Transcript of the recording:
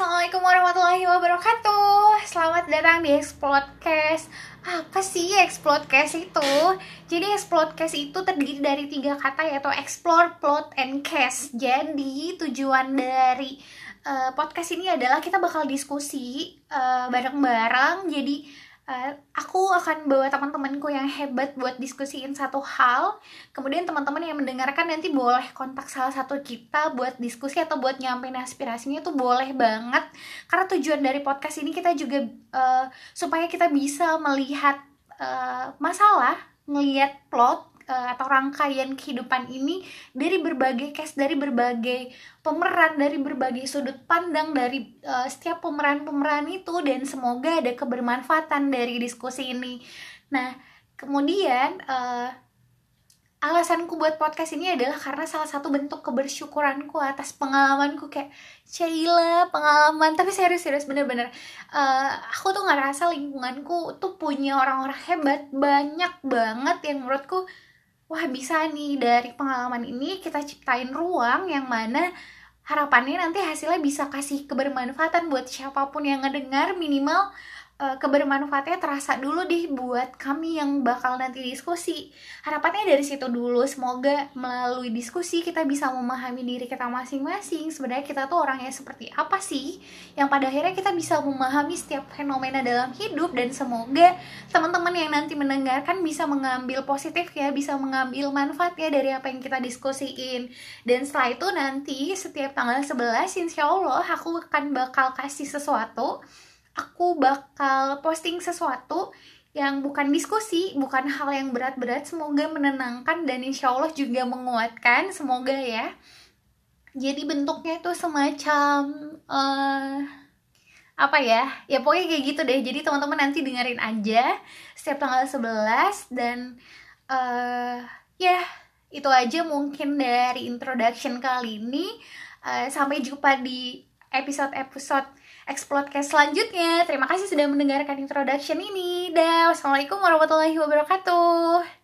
warahmatullahi wabarakatuh. Selamat datang di Explodcast. Apa sih Explodcast itu? Jadi Explodcast itu terdiri dari tiga kata yaitu Explore, Plot, and Cast. Jadi tujuan dari uh, podcast ini adalah kita bakal diskusi uh, bareng-bareng. Jadi uh, aku akan bawa teman-temanku yang hebat buat diskusiin satu hal. Kemudian teman-teman yang mendengarkan nanti boleh kontak salah satu kita buat diskusi atau buat nyampein aspirasinya tuh boleh banget. Karena tujuan dari podcast ini kita juga uh, supaya kita bisa melihat uh, masalah, melihat plot uh, atau rangkaian kehidupan ini dari berbagai case dari berbagai pemeran dari berbagai sudut pandang dari uh, setiap pemeran-pemeran itu dan semoga ada kebermanfaatan dari diskusi ini. Nah, kemudian uh, alasanku buat podcast ini adalah karena salah satu bentuk kebersyukuranku atas pengalamanku. Kayak Sheila pengalaman. Tapi serius-serius bener-bener. Uh, aku tuh ngerasa lingkunganku tuh punya orang-orang hebat banyak banget yang menurutku wah bisa nih dari pengalaman ini kita ciptain ruang yang mana harapannya nanti hasilnya bisa kasih kebermanfaatan buat siapa pun yang ngedengar minimal uh, kebermanfaatnya terasa dulu deh buat kami yang bakal nanti diskusi. Harapannya dari situ dulu, semoga melalui diskusi kita bisa memahami diri kita masing-masing. Sebenarnya kita tuh orangnya seperti apa sih? Yang pada akhirnya kita bisa memahami setiap fenomena dalam hidup dan semoga teman-teman yang nanti mendengarkan bisa mengambil positif ya, bisa mengambil manfaat ya dari apa yang kita diskusiin. Dan setelah itu nanti setiap tanggal 11 insya Allah aku akan bakal kasih sesuatu aku bakal posting sesuatu yang bukan diskusi, bukan hal yang berat-berat, semoga menenangkan dan insya Allah juga menguatkan, semoga ya. Jadi bentuknya itu semacam uh, apa ya? Ya pokoknya kayak gitu deh. Jadi teman-teman nanti dengerin aja setiap tanggal 11 dan uh, ya itu aja mungkin dari introduction kali ini. Uh, sampai jumpa di episode-episode Explodcast selanjutnya. Terima kasih sudah mendengarkan introduction ini. Dan wassalamualaikum warahmatullahi wabarakatuh.